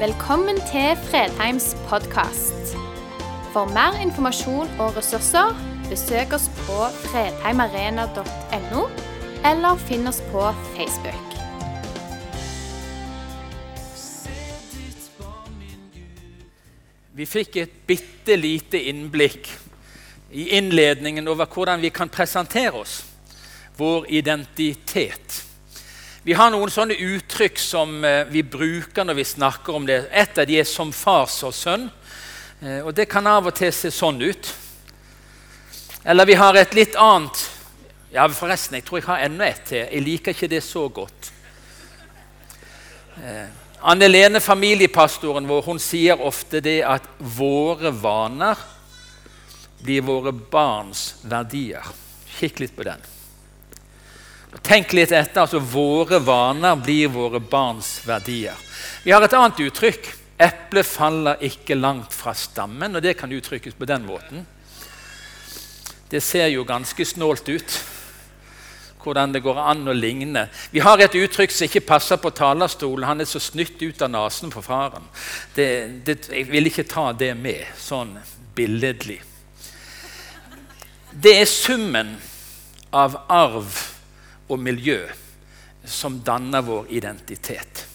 Velkommen til Fredheims podkast. For mer informasjon og ressurser, besøk oss på fredheimarena.no, eller finn oss på Facebook. Vi fikk et bitte lite innblikk i innledningen over hvordan vi kan presentere oss, vår identitet. Vi har noen sånne uttrykk som eh, vi bruker når vi snakker om det. Et av de er 'som fars og sønn'. Eh, og Det kan av og til se sånn ut. Eller vi har et litt annet Ja, forresten, jeg tror jeg har enda et til. Jeg liker ikke det så godt. Eh, Anne Lene, familiepastoren vår, hun sier ofte det at våre vaner blir våre barns verdier. Kikk litt på den. Tenk litt etter. altså Våre vaner blir våre barns verdier. Vi har et annet uttrykk. Eplet faller ikke langt fra stammen. og Det kan uttrykkes på den måten. Det ser jo ganske snålt ut hvordan det går an å ligne. Vi har et uttrykk som ikke passer på talerstolen. Han er så snytt ut av nesen på faren. Det, det, jeg vil ikke ta det med sånn billedlig. Det er summen av arv og miljø som danner vår identitet.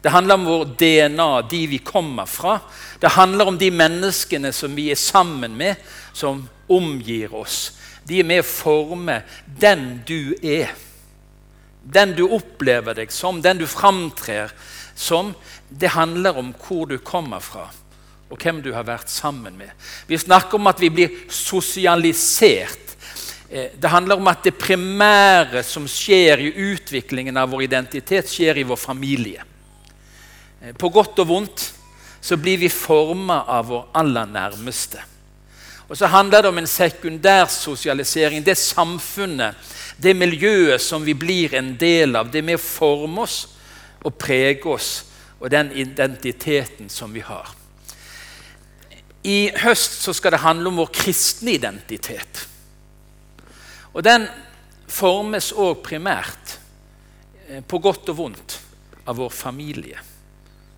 Det handler om vår DNA, de vi kommer fra. Det handler om de menneskene som vi er sammen med, som omgir oss. De er med å forme den du er. Den du opplever deg som, den du framtrer som. Det handler om hvor du kommer fra, og hvem du har vært sammen med. Vi snakker om at vi blir sosialisert det handler om at det primære som skjer i utviklingen av vår identitet, skjer i vår familie. Eh, på godt og vondt så blir vi forma av vår aller nærmeste. Og så handler det om en sekundær sosialisering. Det samfunnet, det miljøet som vi blir en del av. Det med å forme oss og prege oss og den identiteten som vi har. I høst så skal det handle om vår kristne identitet. Og den formes òg primært, eh, på godt og vondt, av vår familie,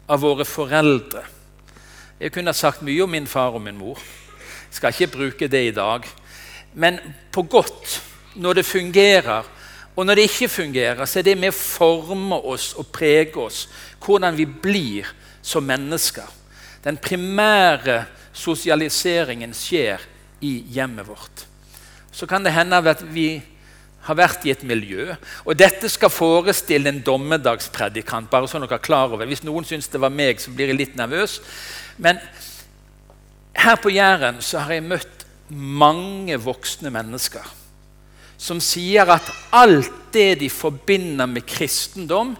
av våre foreldre. Jeg kunne sagt mye om min far og min mor. Jeg skal ikke bruke det i dag. Men på godt, når det fungerer, og når det ikke fungerer, så er det med å forme oss og prege oss, hvordan vi blir som mennesker. Den primære sosialiseringen skjer i hjemmet vårt så kan det hende at vi har vært i et miljø. Og dette skal forestille en dommedagspredikant. bare så dere er klar over. Hvis noen syns det var meg, så blir jeg litt nervøs. Men her på Jæren så har jeg møtt mange voksne mennesker som sier at alt det de forbinder med kristendom,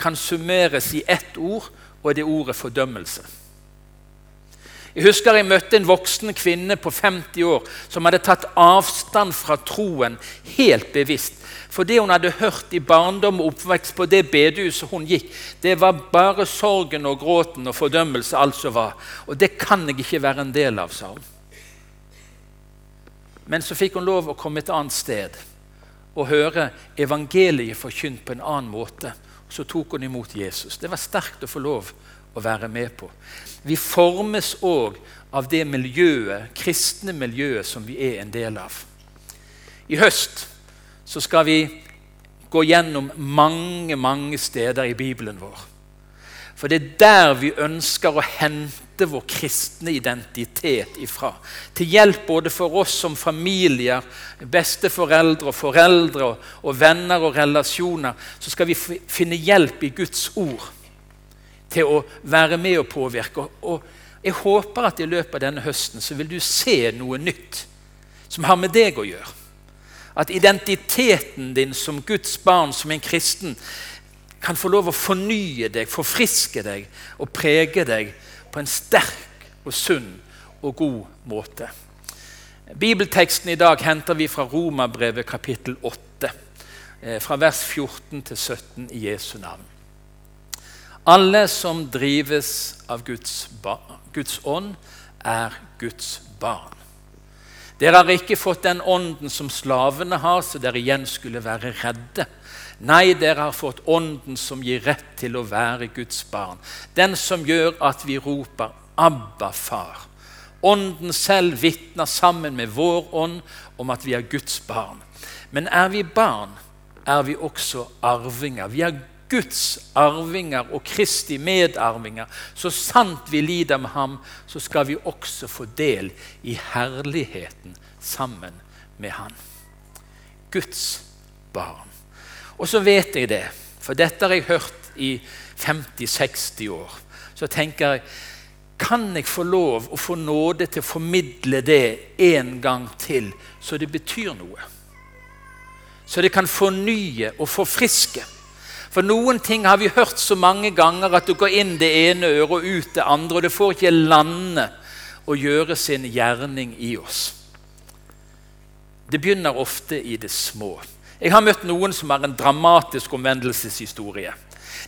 kan summeres i ett ord, og det ordet fordømmelse. Jeg husker jeg møtte en voksen kvinne på 50 år som hadde tatt avstand fra troen helt bevisst. For det hun hadde hørt i barndom og oppvekst på det bedehuset hun gikk, det var bare sorgen og gråten og fordømmelse alt som var. Og det kan jeg ikke være en del av, sa hun. Men så fikk hun lov å komme et annet sted og høre evangeliet forkynt på en annen måte. Så tok hun imot Jesus. Det var sterkt å få lov å være med på. Vi formes òg av det miljøet, kristne miljøet som vi er en del av. I høst så skal vi gå gjennom mange, mange steder i Bibelen vår. For det er der vi ønsker å hente vår kristne identitet ifra. Til hjelp både for oss som familier, besteforeldre og foreldre og venner og relasjoner, så skal vi finne hjelp i Guds ord til å være med og påvirke. Og jeg håper at i løpet av denne høsten så vil du se noe nytt som har med deg å gjøre. At identiteten din som Guds barn, som en kristen, kan få lov å fornye deg, forfriske deg og prege deg på en sterk og sunn og god måte. Bibelteksten i dag henter vi fra Romerbrevet kapittel 8, eh, fra vers 14 til 17 i Jesu navn. Alle som drives av Guds, Guds ånd, er Guds barn. Dere har ikke fått den ånden som slavene har, så dere igjen skulle være redde. Nei, dere har fått ånden som gir rett til å være Guds barn. Den som gjør at vi roper 'Abba, far'. Ånden selv vitner sammen med vår ånd om at vi er Guds barn. Men er vi barn, er vi også arvinger. Vi er Guds arvinger og Kristi medarvinger. Så sant vi lider med ham, så skal vi også få del i herligheten sammen med han. Guds barn. Og så vet jeg det, for dette har jeg hørt i 50-60 år. Så tenker jeg kan jeg få lov å få nåde til å formidle det en gang til, så det betyr noe? Så det kan fornye og forfriske. For noen ting har vi hørt så mange ganger at det går inn det ene øret og ut det andre, og det får ikke lande og gjøre sin gjerning i oss. Det begynner ofte i det små. Jeg har møtt noen som har en dramatisk omvendelseshistorie.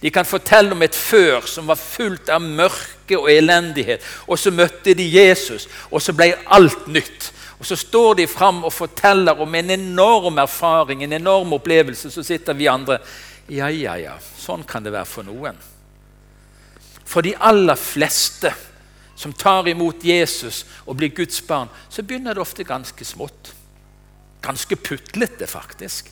De kan fortelle om et før som var fullt av mørke og elendighet. Og så møtte de Jesus, og så ble alt nytt. Og Så står de fram og forteller om en enorm erfaring, en enorm opplevelse. Så sitter vi andre Ja, ja, ja. Sånn kan det være for noen. For de aller fleste som tar imot Jesus og blir Guds barn, så begynner det ofte ganske smått. Ganske putlete, faktisk.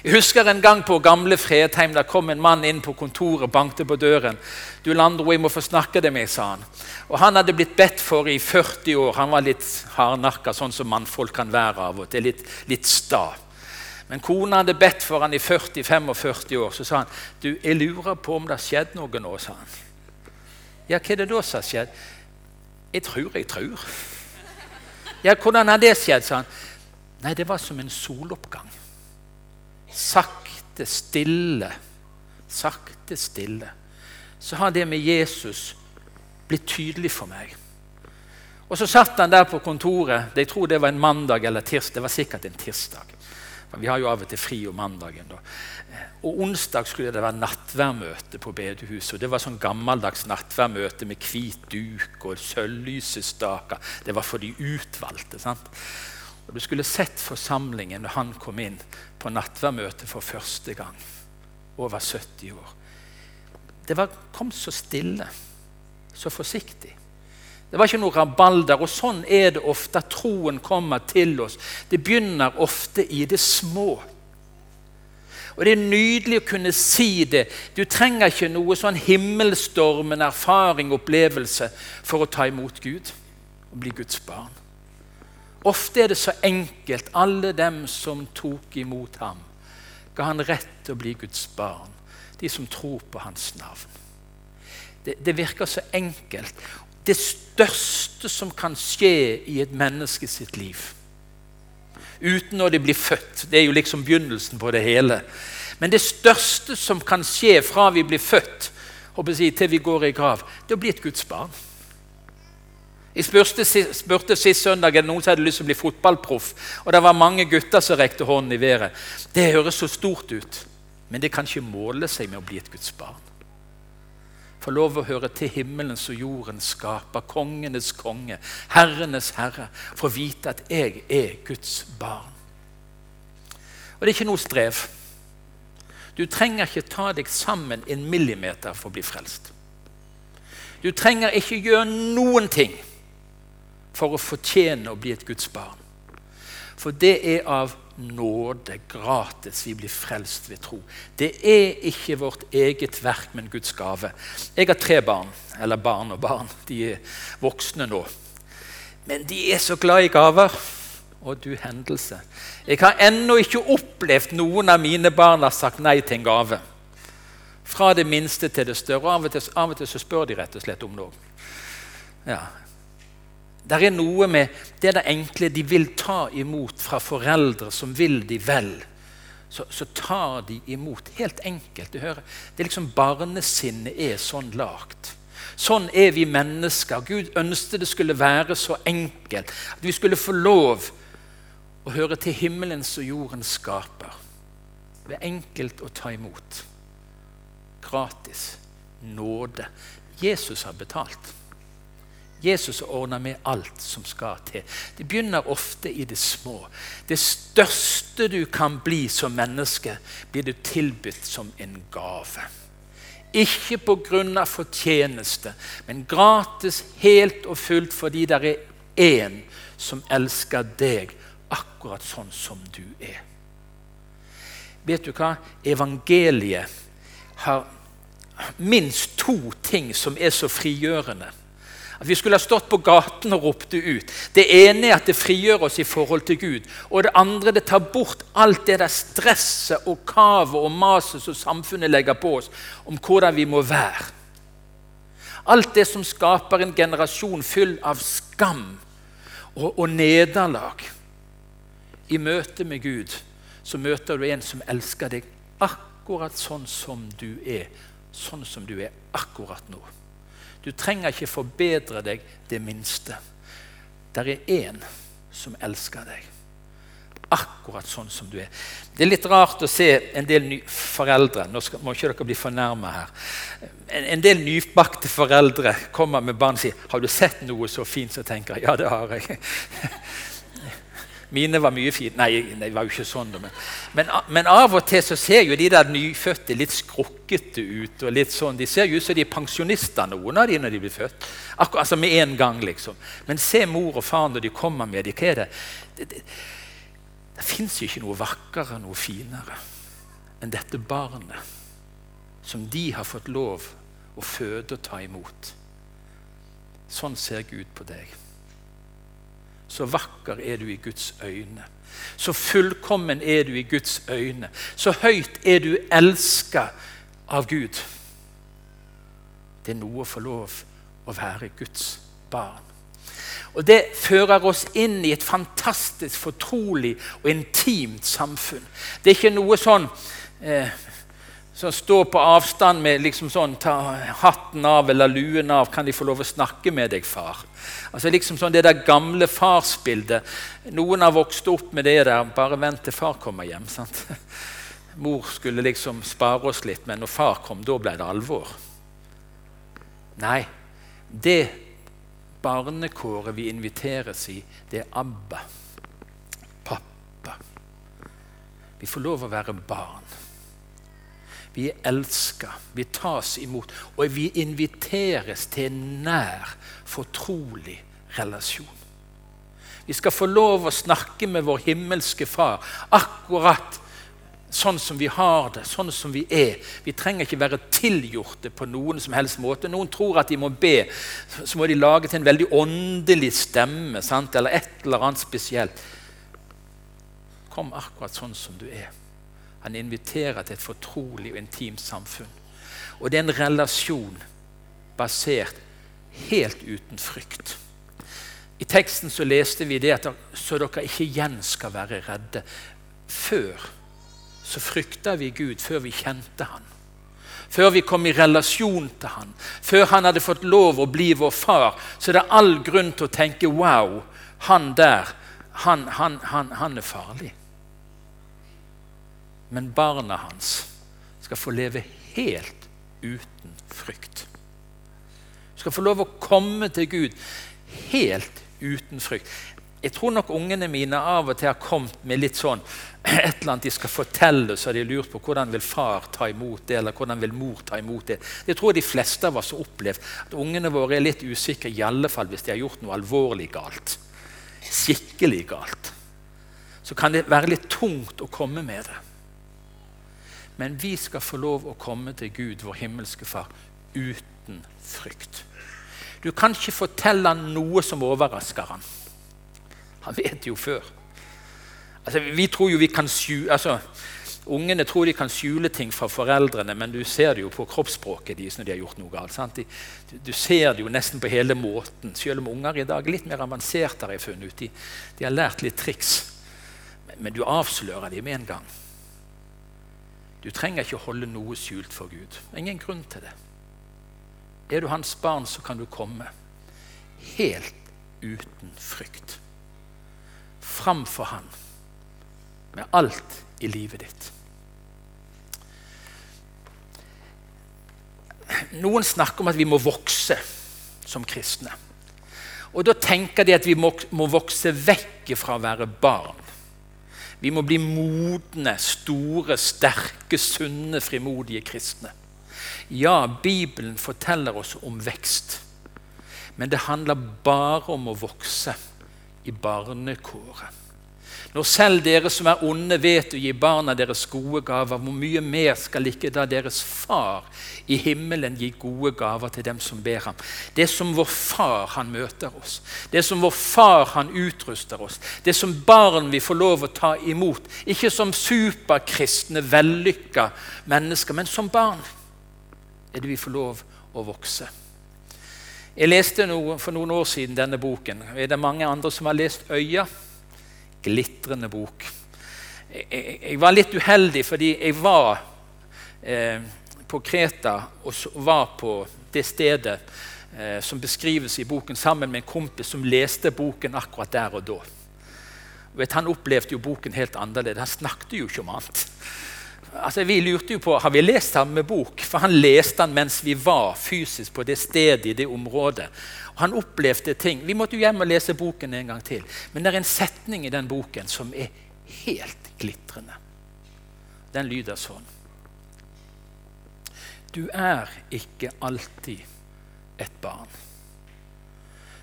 Jeg husker en gang på gamle Fredheim. Der kom en mann inn på kontoret og bankte på døren. 'Du Landro, jeg må få snakke det med, sa han. Og Han hadde blitt bedt for i 40 år. Han var litt hardnakka, sånn som mannfolk kan være av og til. Litt, litt sta. Men kona hadde bedt for han i 40-45 år. Så sa han, 'Du, jeg lurer på om det har skjedd noe nå', sa han. 'Ja, hva er det da som har skjedd?' 'Jeg tror jeg tror'. 'Ja, hvordan har det skjedd?' sa han. 'Nei, det var som en soloppgang' sakte, stille, sakte, stille, så har det med Jesus blitt tydelig for meg. Og Så satt han der på kontoret. Jeg tror det var en mandag eller tirsdag. Det var sikkert en tirsdag. Vi har jo av og til fri om mandagen. da. Og Onsdag skulle det være nattværmøte på bedehuset. og Det var sånn gammeldags nattværmøte med hvit duk og sølvlysestaker. Det var for de utvalgte. sant? Og Du skulle sett forsamlingen når han kom inn på nattværmøtet for første gang. Over 70 år. Det var, kom så stille, så forsiktig. Det var ikke noe rabalder. Og sånn er det ofte at troen kommer til oss. Det begynner ofte i det små. Og Det er nydelig å kunne si det. Du trenger ikke noe sånn himmelstormende erfaring opplevelse for å ta imot Gud og bli Guds barn. Ofte er det så enkelt. Alle dem som tok imot ham, ga han rett til å bli Guds barn. De som tror på hans navn. Det, det virker så enkelt. Det største som kan skje i et menneske sitt liv uten når de blir født. Det er jo liksom begynnelsen på det hele. Men det største som kan skje fra vi blir født til vi går i grav, det er å bli et Guds barn. Jeg spurte, spurte sist søndag om noen som hadde lyst til å bli fotballproff. Og det var mange gutter som rekte hånden i været. Det høres så stort ut, men det kan ikke måle seg med å bli et Guds barn. Få lov å høre til himmelens og jordens skaper, kongenes konge, herrenes herre. Få vite at jeg er Guds barn. Og det er ikke noe strev. Du trenger ikke ta deg sammen en millimeter for å bli frelst. Du trenger ikke gjøre noen ting for å fortjene å bli et Guds barn. For det er av nåde, gratis, vi blir frelst ved tro. Det er ikke vårt eget verk, men Guds gave. Jeg har tre barn, eller barn og barn. De er voksne nå. Men de er så glad i gaver. Og du hendelse. Jeg har ennå ikke opplevd noen av mine barn har sagt nei til en gave. Fra det minste til det større. Av og til, av og til så spør de rett og slett om noe. Ja, det er noe med det det enkle de vil ta imot fra foreldre som vil de vel. Så, så tar de imot. Helt enkelt. Det, hører. det er liksom Barnesinnet er sånn lagt. Sånn er vi mennesker. Gud ønsket det skulle være så enkelt. At vi skulle få lov å høre til himmelens og jordens skaper. Det er enkelt å ta imot. Gratis. Nåde. Jesus har betalt. Jesus ordner med alt som skal til. Det begynner ofte i det små. Det største du kan bli som menneske, blir du tilbudt som en gave. Ikke pga. fortjeneste, men gratis, helt og fullt fordi det er én som elsker deg akkurat sånn som du er. Vet du hva? Evangeliet har minst to ting som er så frigjørende at vi skulle ha stått på gaten og ropt det ut. Det ene er at det frigjør oss i forhold til Gud. Og det andre det tar bort alt det der stresset og kavet og maset som samfunnet legger på oss om hvordan vi må være. Alt det som skaper en generasjon full av skam og, og nederlag. I møte med Gud så møter du en som elsker deg akkurat sånn som du er. Sånn som du er akkurat nå. Du trenger ikke forbedre deg det minste. Der er én som elsker deg. Akkurat sånn som du er. Det er litt rart å se en del foreldre Nå skal, må ikke dere bli fornærma her. En, en, del nybakte foreldre kommer med barn og sier 'Har du sett noe så fint?' Så tenker jeg ja, det har jeg. Mine var mye fine. Nei, det var jo ikke sånn. Men, men, men, av og til så ser jo de der nyfødte litt skrukkete ut. og litt sånn. De ser jo ut som de er pensjonister, noen av de når de blir født. Akkur altså med en gang, liksom. Men se mor og far når de kommer med dem. Hva er det? Det, det, det fins ikke noe vakrere, noe finere enn dette barnet som de har fått lov å føde og ta imot. Sånn ser Gud på deg. Så vakker er du i Guds øyne. Så fullkommen er du i Guds øyne. Så høyt er du elska av Gud. Det er noe å få lov å være Guds barn. Og Det fører oss inn i et fantastisk fortrolig og intimt samfunn. Det er ikke noe sånn eh, som står på avstand med liksom sånn ta hatten av eller luen av. 'Kan de få lov å snakke med deg, far?' Altså liksom sånn Det der gamle farsbildet. Noen har vokst opp med det der 'bare vent til far kommer hjem'. sant? Mor skulle liksom spare oss litt, men når far kom, da ble det alvor. Nei, det barnekåret vi inviteres i, det er Abba. Pappa. Vi får lov å være barn. Vi er elska, vi tas imot, og vi inviteres til en nær, fortrolig relasjon. Vi skal få lov å snakke med vår himmelske Far akkurat sånn som vi har det, sånn som vi er. Vi trenger ikke være tilgjorte på noen som helst måte. Noen tror at de må be, så må de lage til en veldig åndelig stemme sant? eller et eller annet spesielt. Kom akkurat sånn som du er. Han inviterer til et fortrolig og intimt samfunn. Og det er en relasjon basert helt uten frykt. I teksten så leste vi det at så dere ikke igjen skal være redde. Før så frykta vi Gud, før vi kjente Han. Før vi kom i relasjon til Han, før Han hadde fått lov å bli vår far, så det er all grunn til å tenke wow, han der, han, han, han, han er farlig. Men barna hans skal få leve helt uten frykt. Du skal få lov å komme til Gud helt uten frykt. Jeg tror nok ungene mine av og til har kommet med litt sånn et eller annet de skal fortelle, så har de lurt på hvordan vil far ta imot det, eller hvordan vil mor ta imot det. Det tror jeg de fleste av oss har opplevd. At ungene våre er litt usikre, i alle fall hvis de har gjort noe alvorlig galt. Skikkelig galt. Så kan det være litt tungt å komme med det. Men vi skal få lov å komme til Gud, vår himmelske Far, uten frykt. Du kan ikke fortelle han noe som overrasker han. Han vet jo før. Altså, vi tror jo vi kan skjule, altså, Ungene tror de kan skjule ting fra foreldrene, men du ser det jo på kroppsspråket deres når de har gjort noe galt. De, du ser det jo nesten på hele måten. Selv om unger i dag er litt mer avanserte, har jeg funnet ut. De, de har lært litt triks. Men, men du avslører dem med en gang. Du trenger ikke holde noe skjult for Gud. Ingen grunn til det. Er du hans barn, så kan du komme helt uten frykt. Framfor han med alt i livet ditt. Noen snakker om at vi må vokse som kristne. Og da tenker de at vi må, må vokse vekk fra å være barn. Vi må bli modne, store, sterke, sunne, frimodige kristne. Ja, Bibelen forteller oss om vekst. Men det handler bare om å vokse i barnekåret. Når selv dere som er onde, vet å gi barna deres gode gaver, hvor mye mer skal ikke da deres far i himmelen gi gode gaver til dem som ber ham? Det som vår far han møter oss. Det som vår far han utruster oss. Det som barn vi får lov å ta imot. Ikke som superkristne, vellykka mennesker, men som barn er det vi får lov å vokse. Jeg leste noe for noen år siden denne boken. Er det mange andre som har lest 'Øya'? Glitrende bok. Jeg, jeg, jeg, var litt uheldig fordi jeg var eh, på Kreta og var på det stedet eh, som beskrives i boken, sammen med en kompis som leste boken akkurat der og da. Vet, han opplevde jo boken helt annerledes. Han snakket jo ikke om annet. Altså, vi lurte jo på har vi lest samme bok, for han leste den mens vi var fysisk på det stedet i det området. Og han opplevde ting. Vi måtte jo hjem og lese boken en gang til. Men det er en setning i den boken som er helt glitrende. Den lyder sånn. Du er ikke alltid et barn,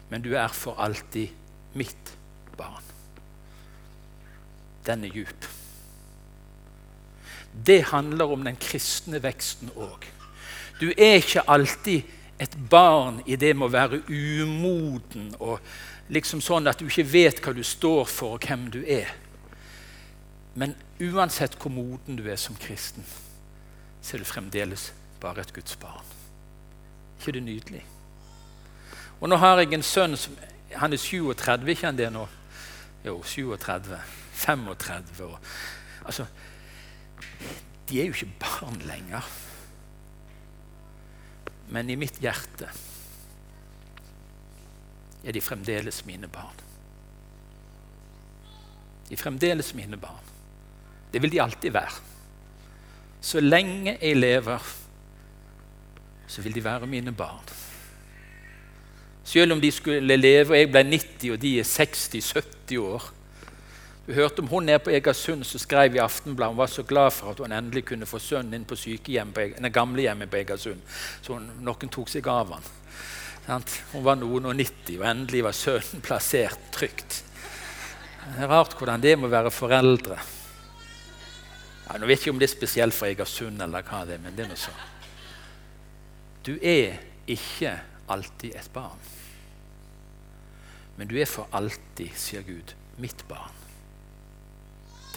men du er for alltid mitt barn. Den er djup. Det handler om den kristne veksten òg. Du er ikke alltid et barn i det med å være umoden og liksom sånn at du ikke vet hva du står for, og hvem du er. Men uansett hvor moden du er som kristen, så er du fremdeles bare et Guds barn. ikke det nydelig? Og nå har jeg en sønn som Han er 37, ikke han det nå? Jo, 37. 35 Og, Altså, de er jo ikke barn lenger men i mitt hjerte er de fremdeles mine barn. De er fremdeles mine barn. Det vil de alltid være. Så lenge jeg lever, så vil de være mine barn. Selv om de skulle leve og jeg ble 90 og de er 60-70 år, du hørte om hun nede på Egersund som skrev i Aftenbladet hun var så glad for at hun endelig kunne få sønnen inn på sykehjem på, gamlehjemmet på Egersund. Så hun, noen tok seg av han. Hun var noen og 90, og endelig var sønnen plassert trygt. Det er rart hvordan det må være foreldre. Ja, nå vet jeg ikke om det er spesielt for Egersund, eller hva det er, men det er noe sånn. Du er ikke alltid et barn. Men du er for alltid, sier Gud, mitt barn.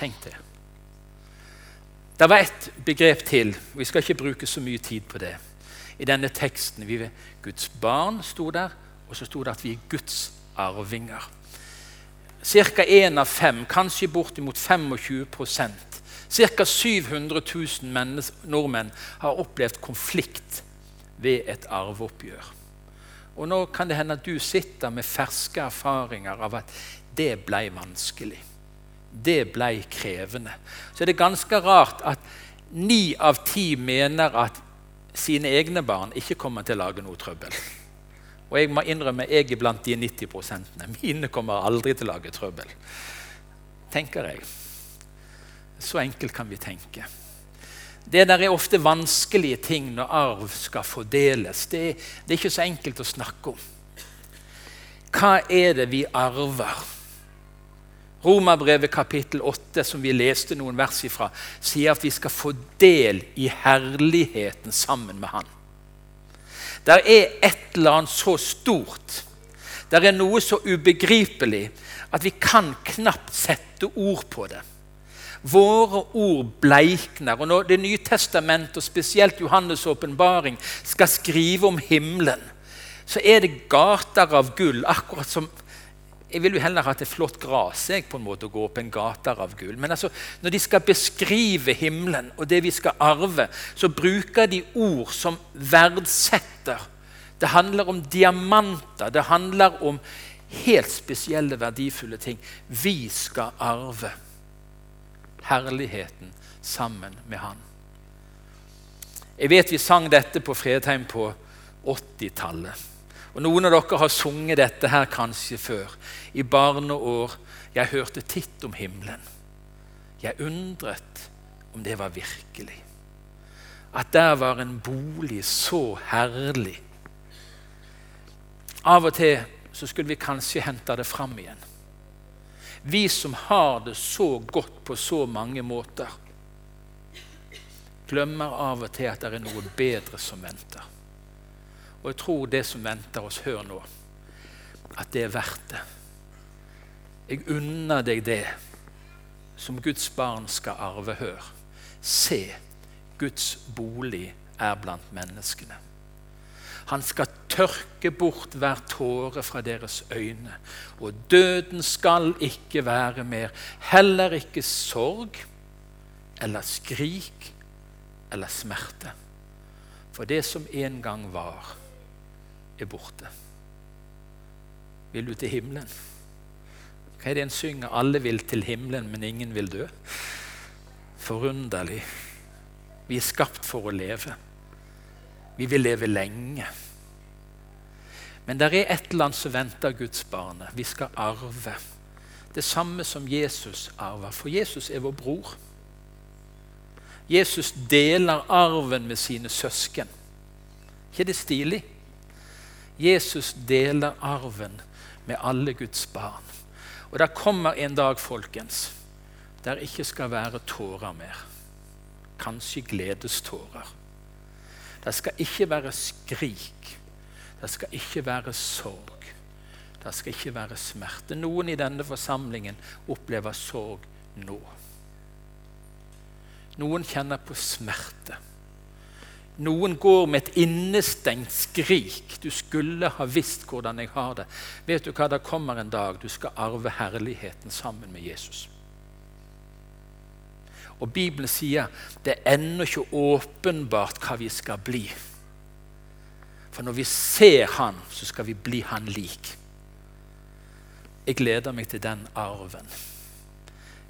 Tenk det. Det var ett begrep til. Vi skal ikke bruke så mye tid på det. I denne teksten vi ved Guds barn sto der, og så sto det at vi er Guds arvinger. Ca. én av fem, kanskje bortimot 25% Ca. 700 000 nordmenn har opplevd konflikt ved et arveoppgjør. Og Nå kan det hende at du sitter med ferske erfaringer av at det ble vanskelig det ble krevende. Så det er ganske rart at ni av ti mener at sine egne barn ikke kommer til å lage noe trøbbel. Og jeg må innrømme jeg er blant de 90 prosentene. Mine kommer aldri til å lage trøbbel. Tenker jeg. Så enkelt kan vi tenke. Det der er ofte vanskelige ting når arv skal fordeles. Det, det er ikke så enkelt å snakke om. Hva er det vi arver? Romerbrevet kapittel 8, som vi leste noen vers ifra, sier at vi skal få del i herligheten sammen med Han. Det er et eller annet så stort, det er noe så ubegripelig, at vi kan knapt sette ord på det. Våre ord bleikner. og Når Det nye testamentet, og spesielt Johannes' åpenbaring, skal skrive om himmelen, så er det gater av gull, akkurat som jeg vil jo heller ha et flott gras jeg på en måte å gå opp en gater av gull. Men altså, når de skal beskrive himmelen og det vi skal arve, så bruker de ord som verdsetter. Det handler om diamanter. Det handler om helt spesielle, verdifulle ting. Vi skal arve herligheten sammen med Han. Jeg vet vi sang dette på Fredheim på 80-tallet. Og Noen av dere har sunget dette her kanskje før. I barneår. Jeg hørte titt om himmelen. Jeg undret om det var virkelig. At der var en bolig så herlig. Av og til så skulle vi kanskje hente det fram igjen. Vi som har det så godt på så mange måter, glemmer av og til at det er noe bedre som venter. Og jeg tror det som venter oss, hør nå, at det er verdt det. Jeg unner deg det som Guds barn skal arve. Hør. Se, Guds bolig er blant menneskene. Han skal tørke bort hver tåre fra deres øyne. Og døden skal ikke være mer, heller ikke sorg eller skrik eller smerte. For det som en gang var, er borte. Vil du til himmelen? Hva er det en synger? Alle vil til himmelen, men ingen vil dø. Forunderlig. Vi er skapt for å leve. Vi vil leve lenge. Men det er et eller annet som venter Guds barne. Vi skal arve. Det samme som Jesus arver. For Jesus er vår bror. Jesus deler arven med sine søsken. ikke det stilig? Jesus deler arven med alle Guds barn. Og det kommer en dag, folkens, der ikke skal være tårer mer. Kanskje gledestårer. Det skal ikke være skrik. Det skal ikke være sorg. Det skal ikke være smerte. Noen i denne forsamlingen opplever sorg nå. Noen kjenner på smerte. Noen går med et innestengt skrik. 'Du skulle ha visst hvordan jeg har det.' Vet du hva, Det kommer en dag du skal arve herligheten sammen med Jesus. Og Bibelen sier det er ennå ikke åpenbart hva vi skal bli. For når vi ser Han, så skal vi bli Han lik. Jeg gleder meg til den arven.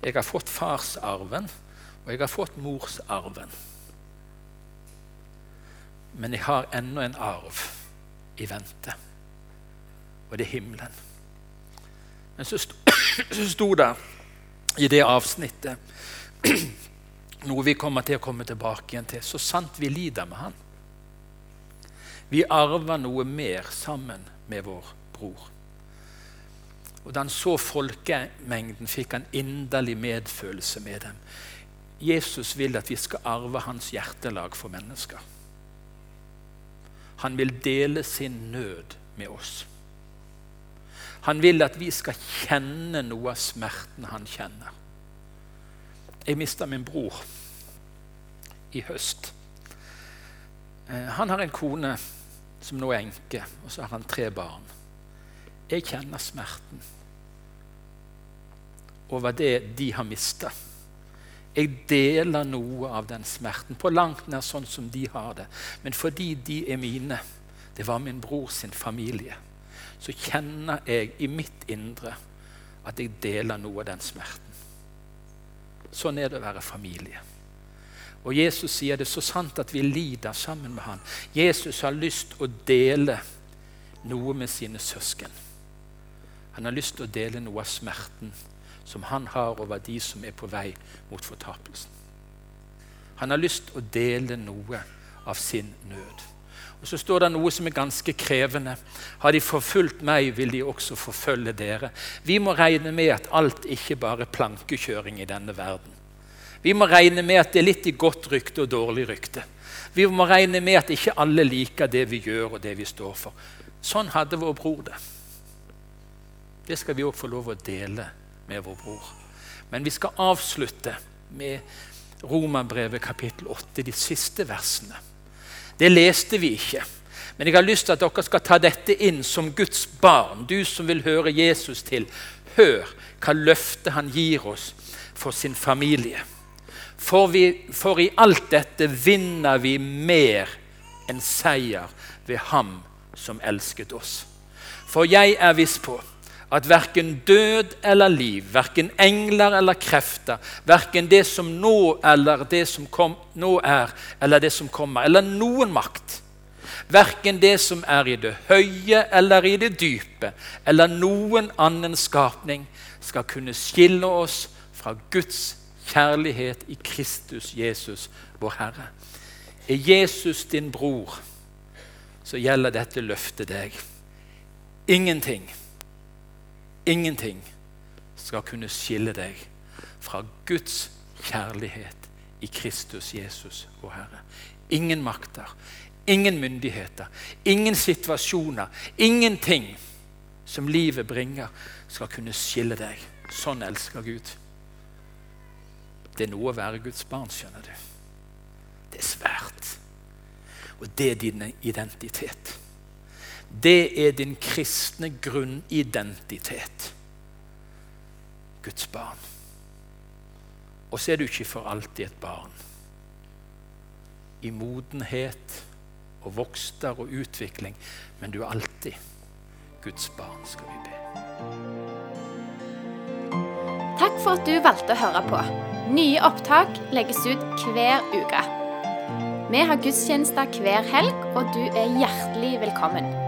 Jeg har fått farsarven, og jeg har fått morsarven. Men jeg har ennå en arv i vente, og det er himmelen. Men så sto, så sto det i det avsnittet noe vi kommer til å komme tilbake igjen til. Så sant vi lider med han. Vi arver noe mer sammen med vår bror. Og Da han så folkemengden, fikk han inderlig medfølelse med dem. Jesus vil at vi skal arve hans hjertelag for mennesker. Han vil dele sin nød med oss. Han vil at vi skal kjenne noe av smerten han kjenner. Jeg mista min bror i høst. Eh, han har en kone som nå er enke, og så har han tre barn. Jeg kjenner smerten over det de har mista. Jeg deler noe av den smerten, på langt nær sånn som de har det. Men fordi de er mine, det var min bror sin familie, så kjenner jeg i mitt indre at jeg deler noe av den smerten. Sånn er det å være familie. Og Jesus sier det så sant at vi lider sammen med han. Jesus har lyst å dele noe med sine søsken. Han har lyst til å dele noe av smerten som han har over de som er på vei mot fortapelsen. Han har lyst til å dele noe av sin nød. Og Så står det noe som er ganske krevende. Har de forfulgt meg, vil de også forfølge dere. Vi må regne med at alt ikke bare er plankekjøring i denne verden. Vi må regne med at det er litt i godt rykte og dårlig rykte. Vi må regne med at ikke alle liker det vi gjør og det vi står for. Sånn hadde vår bror det. Det skal vi òg få lov å dele med vår bror. Men vi skal avslutte med Romerbrevet kapittel 8, de siste versene. Det leste vi ikke. Men jeg har lyst til at dere skal ta dette inn som Guds barn. Du som vil høre Jesus til. Hør hva løftet han gir oss for sin familie. For, vi, for i alt dette vinner vi mer enn seier ved Ham som elsket oss. For jeg er viss på at verken død eller liv, verken engler eller krefter, verken det som nå eller det som kom, nå er, eller det som kommer, eller noen makt, Verken det som er i det høye eller i det dype, eller noen annen skapning, skal kunne skille oss fra Guds kjærlighet i Kristus Jesus, vår Herre. Er Jesus din bror, så gjelder dette løftet deg. Ingenting, ingenting skal kunne skille deg fra Guds kjærlighet i Kristus Jesus, vår Herre. Ingen makter, ingen myndigheter, ingen situasjoner, ingenting som livet bringer, skal kunne skille deg. Sånn elsker Gud. Det er noe å være Guds barn, skjønner du. Det er svært. Og det er din identitet. Det er din kristne grunnidentitet. Guds barn. Og så er du ikke for alltid et barn. I modenhet og vokster og utvikling, men du er alltid Guds barn, skal vi be. Takk for at du valgte å høre på. Nye opptak legges ut hver uke. Vi har gudstjenester hver helg, og du er hjertelig velkommen.